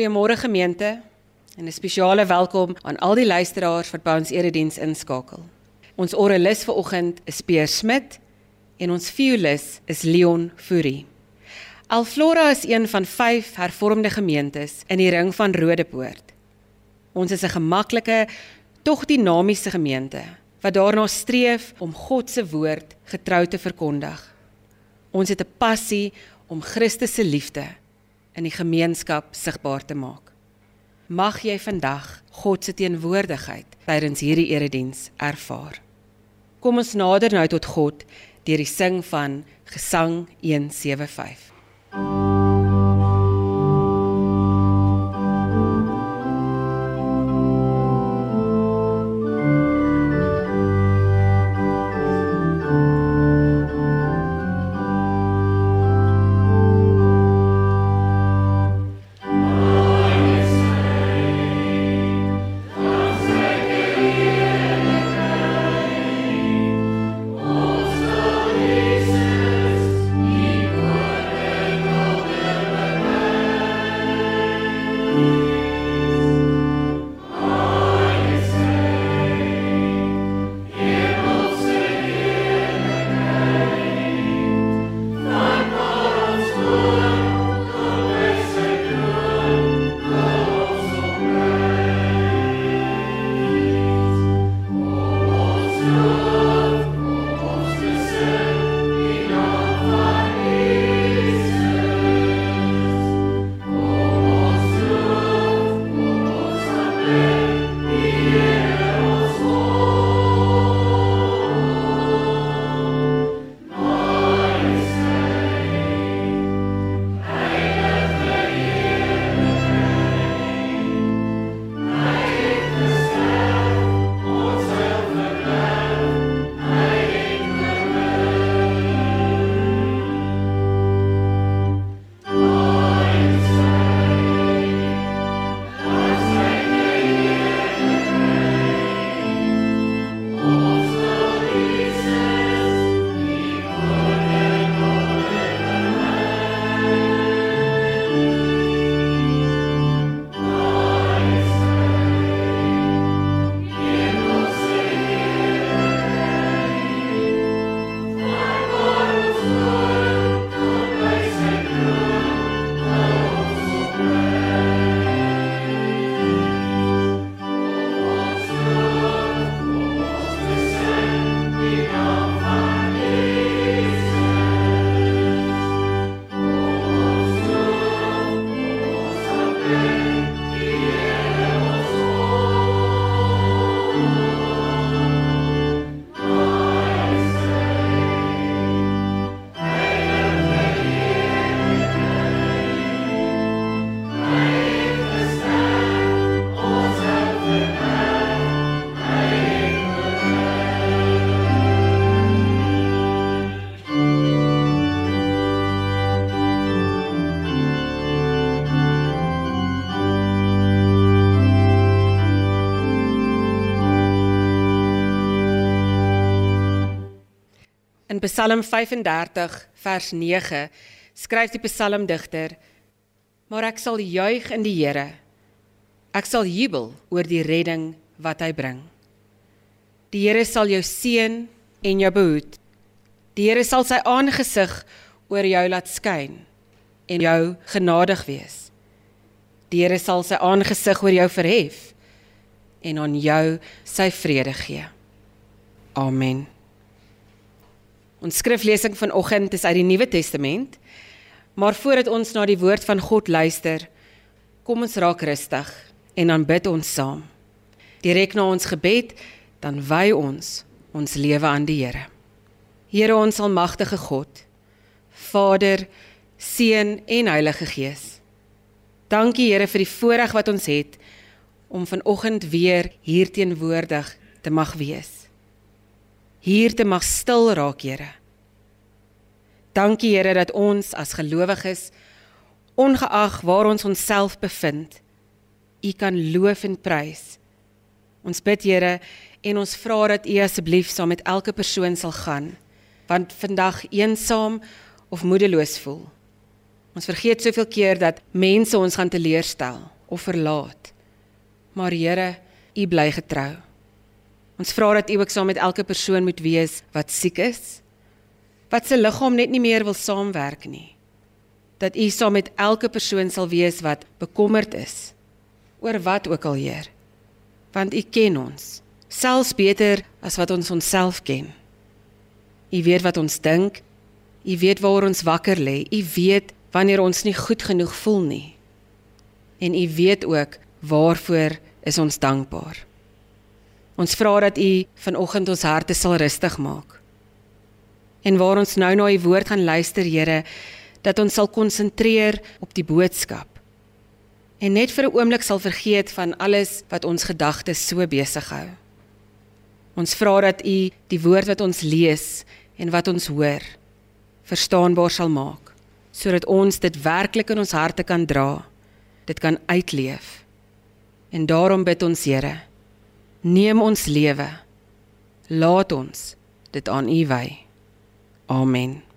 Goeiemôre gemeente en 'n spesiale welkom aan al die luisteraars wat by ons erediens inskakel. Ons orgelis vir oggend is Peer Smit en ons violis is Leon Fourie. Alflora is een van 5 hervormde gemeentes in die ring van Rodepoort. Ons is 'n gemaklike, tog dinamiese gemeente wat daarna streef om God se woord getrou te verkondig. Ons het 'n passie om Christus se liefde in die gemeenskap sigbaar te maak. Mag jy vandag God se teenwoordigheid tydens hierdie erediens ervaar. Kom ons nader nou tot God deur die sing van Gesang 175. In Psalm 35 vers 9 skryf die psalmdigter: Maar ek sal juig in die Here. Ek sal jubel oor die redding wat hy bring. Die Here sal jou seën en jou behoed. Die Here sal sy aangesig oor jou laat skyn en jou genadig wees. Die Here sal sy aangesig oor jou verhef en aan jou sy vrede gee. Amen. Ons skriflesing vanoggend is uit die Nuwe Testament. Maar voordat ons na die woord van God luister, kom ons raak rustig en dan bid ons saam. Direk na ons gebed, dan wy ons ons lewe aan die Here. Here ons almagtige God, Vader, Seun en Heilige Gees. Dankie Here vir die voorreg wat ons het om vanoggend weer hier teenwoordig te mag wees hier te mag stil raak, Here. Dankie Here dat ons as gelowiges ongeag waar ons onsself bevind, U kan loof en prys. Ons bid Here en ons vra dat U asseblief saam met elke persoon sal gaan want vandag eensaam of moedeloos voel. Ons vergeet soveel keer dat mense ons gaan teleurstel of verlaat. Maar Here, U bly getrou. Ons vra dat U ook saam met elke persoon moet wees wat siek is, wat se liggaam net nie meer wil saamwerk nie. Dat U saam met elke persoon sal wees wat bekommerd is oor wat ook al, Heer. Want U ken ons selfs beter as wat ons onsself ken. U weet wat ons dink. U weet waar ons wakker lê. U weet wanneer ons nie goed genoeg voel nie. En u weet ook waarvoor is ons dankbaar. Ons vra dat u vanoggend ons harte sal rustig maak. En waar ons nou na u woord gaan luister, Here, dat ons sal konsentreer op die boodskap. En net vir 'n oomblik sal vergeet van alles wat ons gedagtes so besig hou. Ons vra dat u die woord wat ons lees en wat ons hoor verstaanbaar sal maak sodat ons dit werklik in ons harte kan dra, dit kan uitleef. En daarom bid ons Here, neem ons lewe. Laat ons dit aan U wy. Amen.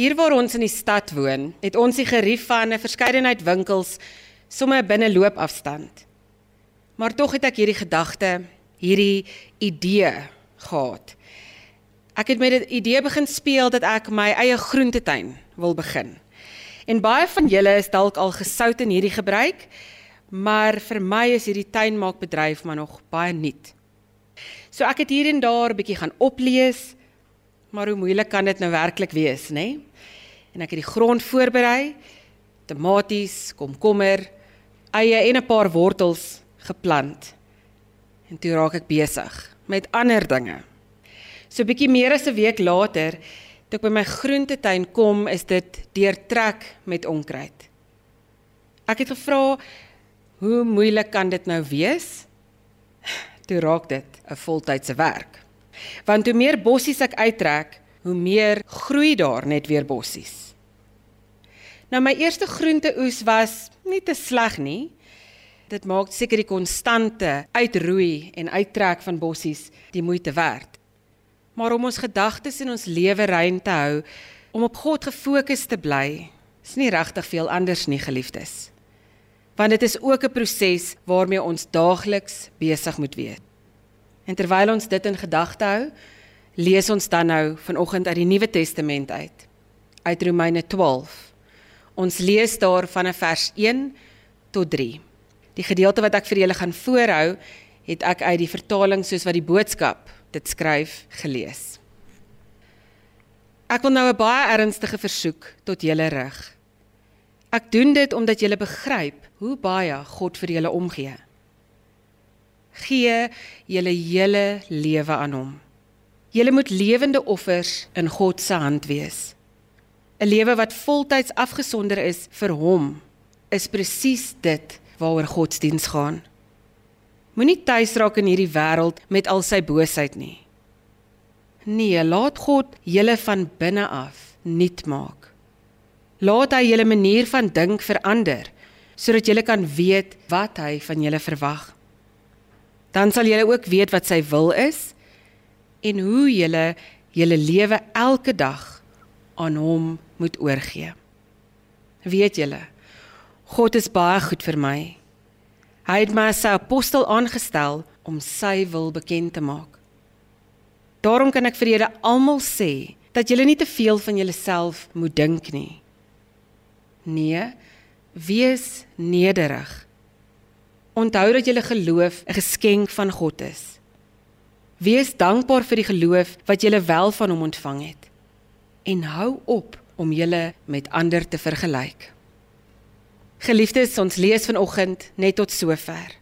Hier waar ons in die stad woon, het ons die gerief van 'n verskeidenheid winkels sommer binne loopafstand. Maar tog het ek hierdie gedagte, hierdie idee gehad. Ek het met 'n idee begin speel dat ek my eie groentetuin wil begin. En baie van julle is dalk al gesout in hierdie gebruik, maar vir my is hierdie tuinmaakbedryf maar nog baie nuut. So ek het hier en daar 'n bietjie gaan oplees, maar hoe moeilik kan dit nou werklik wees, nê? Nee? en ek het die grond voorberei, tomaties, komkommer, eie en 'n paar wortels geplant. En toe raak ek besig met ander dinge. So 'n bietjie meer as 'n week later Toe ek by my groentetuin kom, is dit deurtrek met onkruid. Ek het gevra, hoe moeilik kan dit nou wees? Toe raak dit 'n voltydse werk. Want hoe meer bossies ek uittrek, hoe meer groei daar net weer bossies. Nou my eerste groenteoes was nie te sleg nie. Dit maak seker die konstante uitroei en uittrek van bossies die moeite werd. Maar om ons gedagtes en ons lewe rein te hou, om op God gefokus te bly, is nie regtig veel anders nie, geliefdes. Want dit is ook 'n proses waarmee ons daagliks besig moet wees. En terwyl ons dit in gedagte hou, lees ons dan nou vanoggend uit die Nuwe Testament uit, uit Romeine 12. Ons lees daar van vers 1 tot 3. Die gedeelte wat ek vir julle gaan voorhou, het ek uit die vertaling soos wat die boodskap dit skryf gelees. Ek wil nou 'n baie ernstige versoek tot julle rig. Ek doen dit omdat julle begryp hoe baie God vir julle omgee. Gee julle hele lewe aan hom. Julle moet lewende offers in God se hand wees. 'n lewe wat voltyds afgesonder is vir hom is presies dit waaroor godsdiens gaan. Moenie tuis raak in hierdie wêreld met al sy boosheid nie. Nee, laat God julle van binne af nuut maak. Laat hy julle manier van dink verander sodat julle kan weet wat hy van julle verwag. Dan sal julle ook weet wat sy wil is en hoe julle julle lewe elke dag aan hom moet oorgee. Weet julle, God is baie goed vir my. Hy het my as sy apostel aangestel om sy wil bekend te maak. Daarom kan ek vir julle almal sê dat julle nie te veel van julleself moet dink nie. Nee, wees nederig. Onthou dat julle geloof 'n geskenk van God is. Wees dankbaar vir die geloof wat julle wel van hom ontvang het. En hou op om julle met ander te vergelyk. Geliefdes, ons lees vanoggend net tot sover.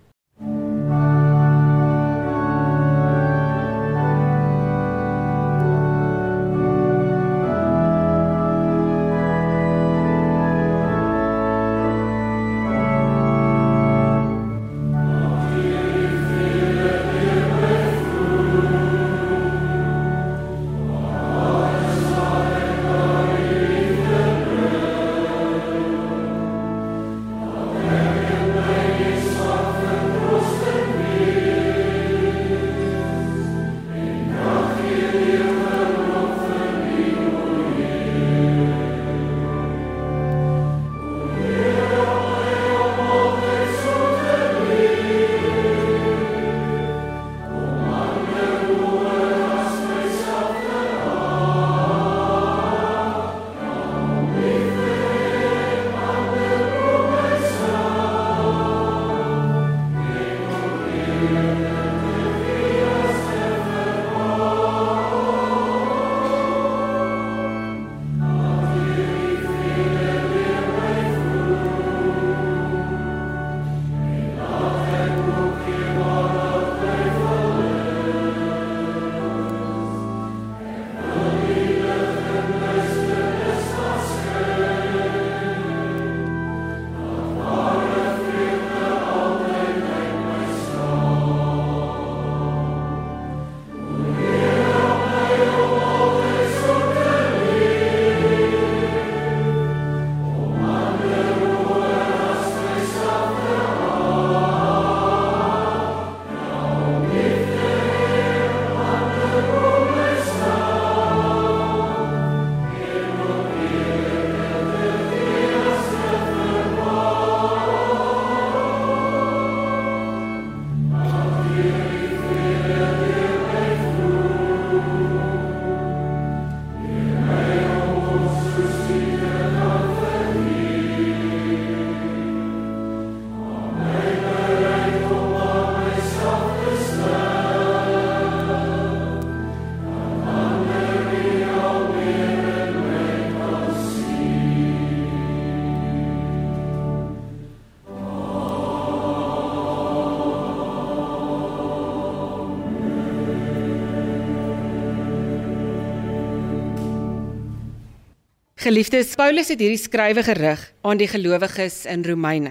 Geliefdes, Paulus het hierdie skrywe gerig aan die gelowiges in Romeine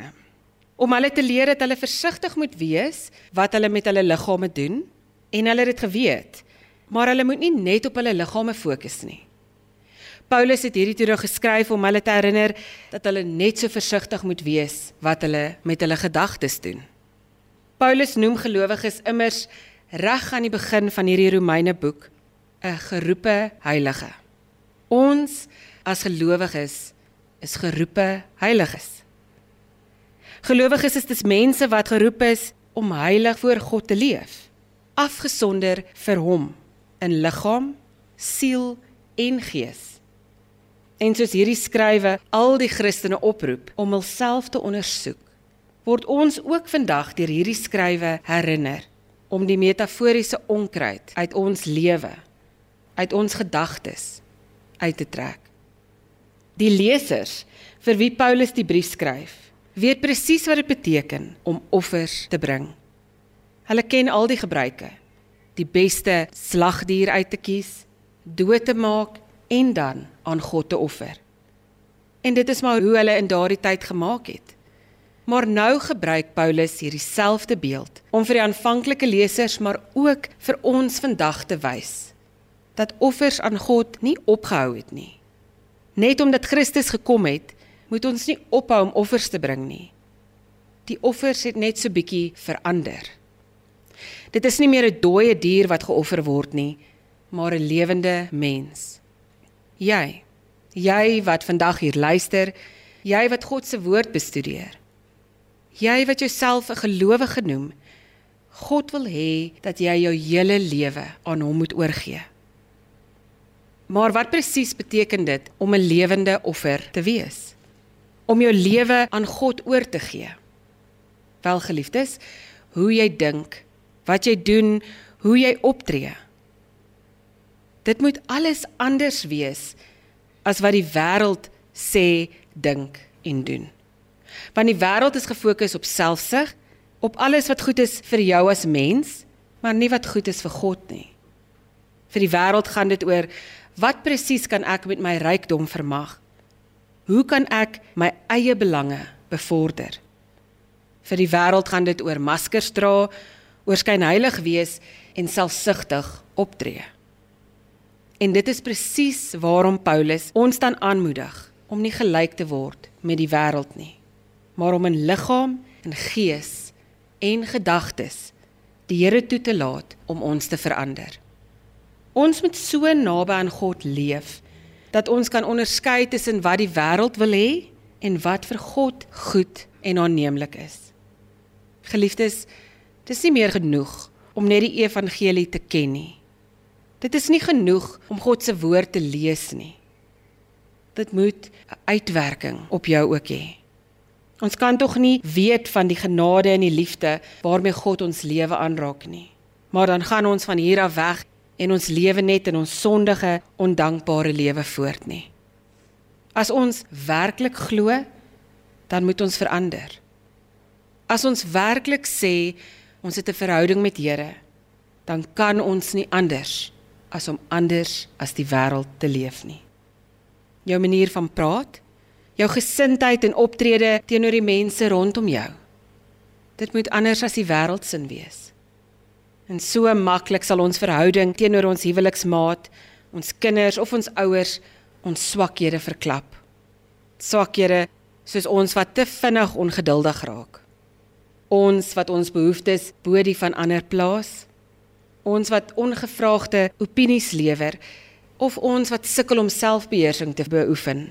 om hulle te leer dat hulle versigtig moet wees wat hulle met hulle liggame doen en hulle het dit geweet, maar hulle moet nie net op hulle liggame fokus nie. Paulus het hierdie toe geskryf om hulle te herinner dat hulle net so versigtig moet wees wat hulle met hulle gedagtes doen. Paulus noem gelowiges immers reg aan die begin van hierdie Romeine boek 'n geroepe heilige. Ons as gelowiges is geroepe heiliges. Gelowiges is dis mense wat geroep is om heilig voor God te leef, afgesonder vir hom in liggaam, siel en gees. En soos hierdie skrywe al die Christene oproep om hulself te ondersoek, word ons ook vandag deur hierdie skrywe herinner om die metaforiese onkruid uit ons lewe, uit ons gedagtes uit te trek. Die lesers vir wie Paulus die brief skryf, weet presies wat dit beteken om offers te bring. Hulle ken al die gebruike, die beste slagdier uit te kies, dood te maak en dan aan God te offer. En dit is maar hoe hulle in daardie tyd gemaak het. Maar nou gebruik Paulus hierdie selfde beeld om vir die aanvanklike lesers maar ook vir ons vandag te wys dat offers aan God nie opgehou het nie. Net omdat Christus gekom het, moet ons nie ophou om offers te bring nie. Die offers het net so bietjie verander. Dit is nie meer 'n dooie dier wat geoffer word nie, maar 'n lewende mens. Jy, jy wat vandag hier luister, jy wat God se woord bestudeer. Jy wat jouself 'n gelowige noem, God wil hê dat jy jou hele lewe aan hom moet oorgee. Maar wat presies beteken dit om 'n lewende offer te wees? Om jou lewe aan God oor te gee. Wel geliefdes, hoe jy dink, wat jy doen, hoe jy optree, Dit moet alles anders wees as wat die wêreld sê, dink en doen. Want die wêreld is gefokus op selfsug, op alles wat goed is vir jou as mens, maar nie wat goed is vir God nie. Vir die wêreld gaan dit oor wat presies kan ek met my rykdom vermag? Hoe kan ek my eie belange bevorder? Vir die wêreld gaan dit oor maskers dra, oor skynheilig wees en selfsugtig optree. En dit is presies waarom Paulus ons dan aanmoedig om nie gelyk te word met die wêreld nie, maar om in liggaam en gees en gedagtes die Here toe te laat om ons te verander. Ons moet so naby aan God leef dat ons kan onderskei tussen wat die wêreld wil hê en wat vir God goed en aanneemlik is. Geliefdes, dis nie meer genoeg om net die evangelie te ken nie. Dit is nie genoeg om God se woord te lees nie. Dit moet 'n uitwerking op jou ook hê. Ons kan tog nie weet van die genade en die liefde waarmee God ons lewe aanraak nie. Maar dan gaan ons van hier af weg en ons lewe net in ons sondige, ondankbare lewe voort nie. As ons werklik glo, dan moet ons verander. As ons werklik sê ons het 'n verhouding met Here, dan kan ons nie anders as om anders as die wêreld te leef nie. Jou manier van praat, jou gesindheid en optrede teenoor die mense rondom jou. Dit moet anders as die wêreld sin wees. En so maklik sal ons verhouding teenoor ons huweliksmaat, ons kinders of ons ouers ons swakhede verklap. Swakhede soos ons wat te vinnig ongeduldig raak. Ons wat ons behoeftes bo die van ander plaas ons wat ongevraagde opinies lewer of ons wat sukkel om selfbeheersing te beoefen.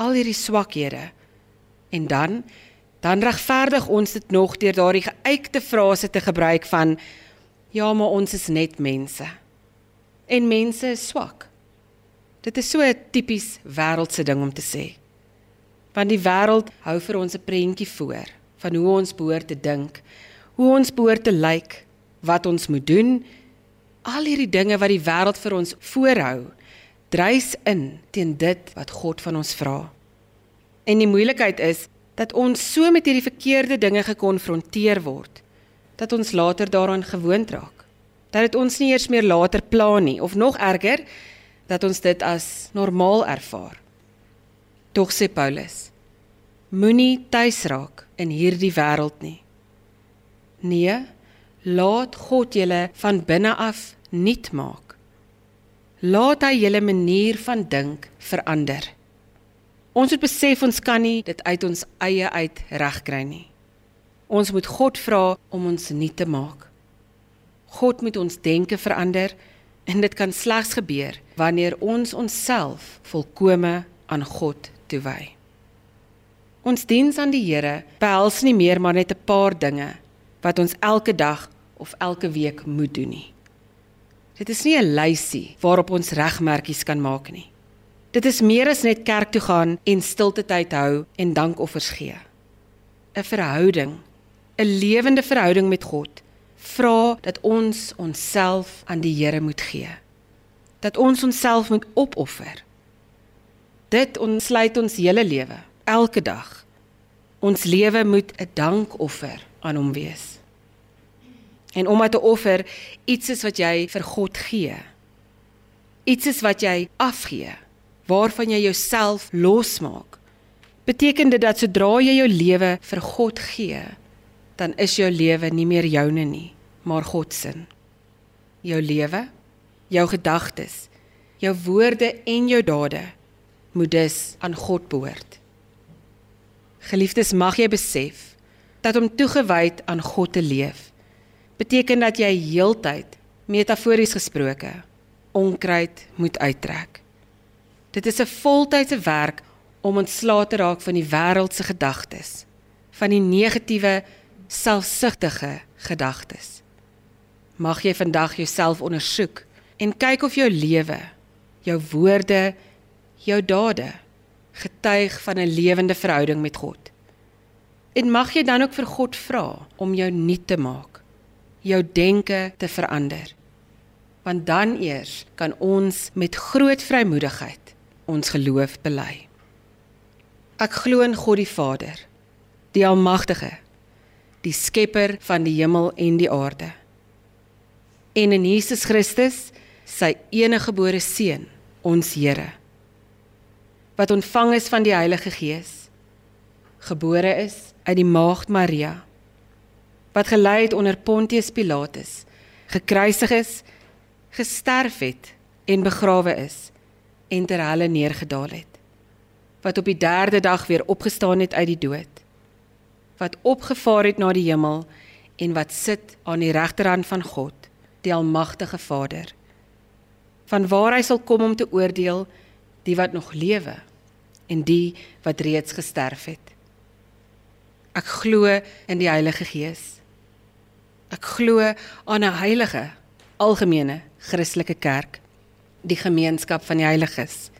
Al hierdie swakhede. En dan dan regverdig ons dit nog deur daardie geuite frase te gebruik van ja, maar ons is net mense. En mense is swak. Dit is so 'n tipies wêreldse ding om te sê. Want die wêreld hou vir ons 'n prentjie voor van hoe ons behoort te dink, hoe ons behoort te lyk, wat ons moet doen. Al hierdie dinge wat die wêreld vir ons voorhou, dreis in teen dit wat God van ons vra. En die moeilikheid is dat ons so met hierdie verkeerde dinge gekonfronteer word dat ons later daaraan gewoond raak. Dat dit ons nie eers meer later pla nie of nog erger dat ons dit as normaal ervaar. Tog sê Paulus: Moenie tuis raak in hierdie wêreld nie. Nee, laat God julle van binne af nuut maak. Laat hy julle manier van dink verander. Ons moet besef ons kan nie dit uit ons eie uit regkry nie. Ons moet God vra om ons nuut te maak. God moet ons denke verander en dit kan slegs gebeur wanneer ons onsself volkome aan God toewy. Ons diens aan die Here behels nie meer maar net 'n paar dinge wat ons elke dag of elke week moet doen nie. Dit is nie 'n lysie waarop ons regmerkies kan maak nie. Dit is meer as net kerk toe gaan en stilte tyd hou en dankoffers gee. 'n Verhouding, 'n lewende verhouding met God, vra dat ons onsself aan die Here moet gee. Dat ons onsself moet opoffer. Dit ontsluit ons hele lewe, elke dag. Ons lewe moet 'n dankoffer aan hom wees. En omdat 'n offer iets is wat jy vir God gee. Iets is wat jy afgee waarvan jy jouself losmaak. Beteken dit dat sodra jy jou lewe vir God gee, dan is jou lewe nie meer joune nie, maar God se. Jou lewe, jou gedagtes, jou woorde en jou dade moet dus aan God behoort. Geliefdes, mag jy besef dat om toegewyd aan God te leef beteken dat jy heeltyd metafories gesproke onkruid moet uittrek. Dit is 'n voltydse werk om ontslae te raak van die wêreldse gedagtes, van die negatiewe, selfsugtige gedagtes. Mag jy vandag jouself ondersoek en kyk of jou lewe, jou woorde, jou dade getuig van 'n lewende verhouding met God. En mag jy dan ook vir God vra om jou nuut te maak, jou denke te verander. Want dan eers kan ons met groot vrymoedigheid ons geloof bely. Ek glo in God die Vader, die Almagtige, die skepper van die hemel en die aarde. En in Jesus Christus, sy enige gebore seun, ons Here, wat ontvang is van die Heilige Gees, gebore is uit die maagd Maria, wat gelei het onder Pontius Pilatus, gekruisig is, gesterf het en begrawe is en ter helle neergedaal het. Wat op die 3de dag weer opgestaan het uit die dood. Wat opgevaar het na die hemel en wat sit aan die regterhand van God, die almagtige Vader. Van waar hy sal kom om te oordeel die wat nog lewe en die wat reeds gesterf het. Ek glo in die Heilige Gees. Ek glo aan 'n heilige algemene Christelike kerk die gemeenskap van die heiliges.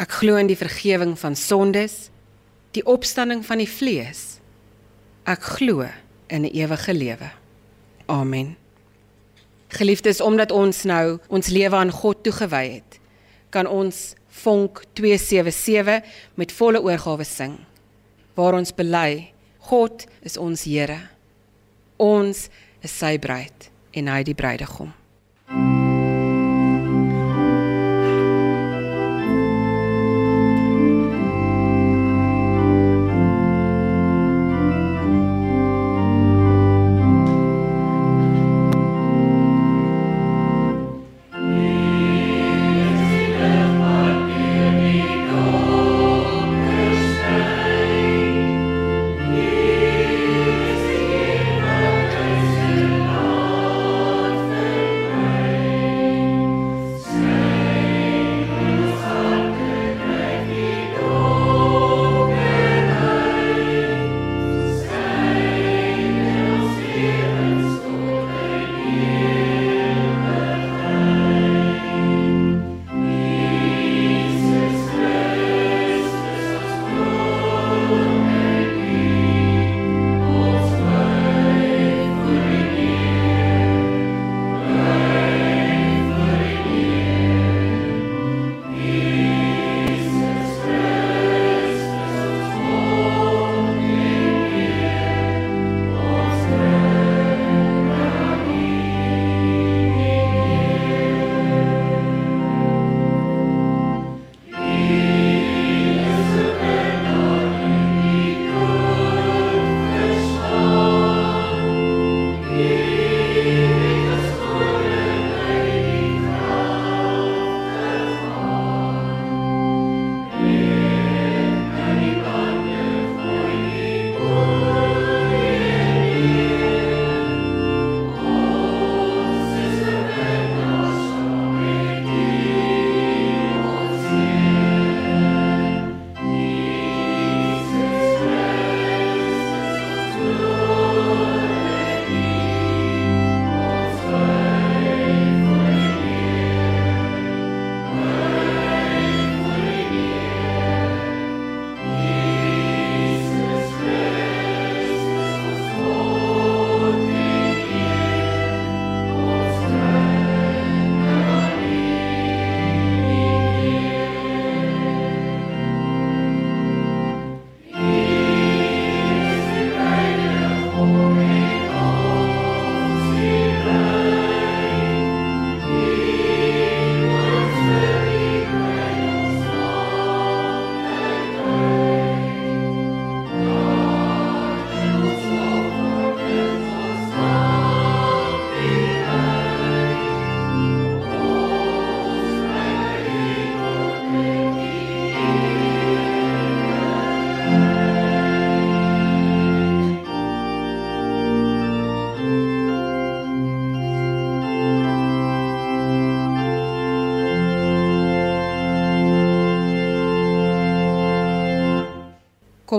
Ek glo in die vergifnis van sondes, die opstanding van die vlees. Ek glo in 'n ewige lewe. Amen. Geliefdes, omdat ons nou ons lewe aan God toegewy het, kan ons Vonk 277 met volle oorgawe sing. Waar ons bely, God is ons Here. Ons is sy bruid en hy die bruidegom.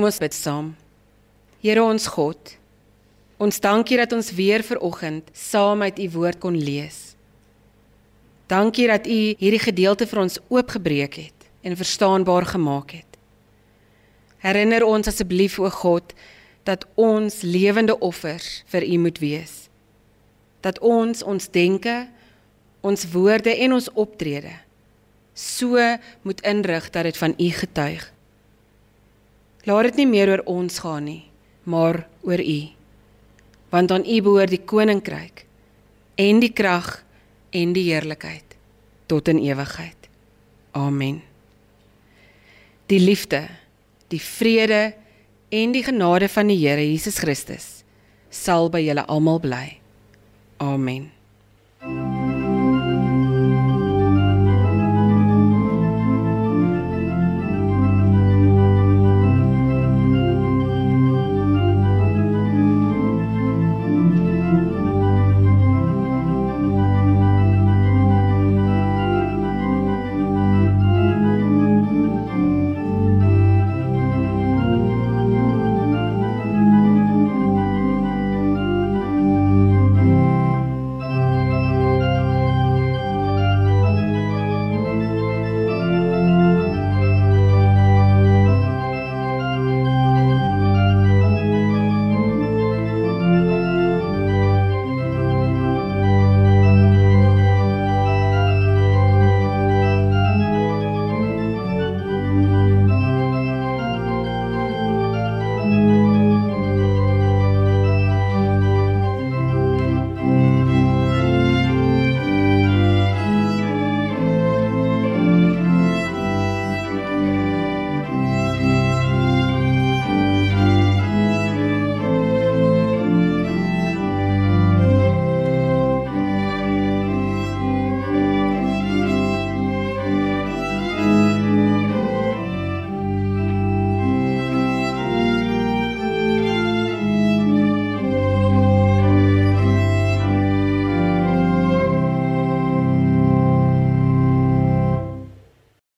Kom ons bid saam. Here ons God, ons dankie dat ons weer ver oggend saam uit u woord kon lees. Dankie dat u hierdie gedeelte vir ons oopgebreek het en verstaanbaar gemaak het. Herinner ons asseblief o God dat ons lewende offers vir u moet wees. Dat ons ons denke, ons woorde en ons optrede so moet inrig dat dit van u getuig. Laat dit nie meer oor ons gaan nie, maar oor u. Want aan u behoort die koninkryk en die krag en die heerlikheid tot in ewigheid. Amen. Die liefde, die vrede en die genade van die Here Jesus Christus sal by julle almal bly. Amen.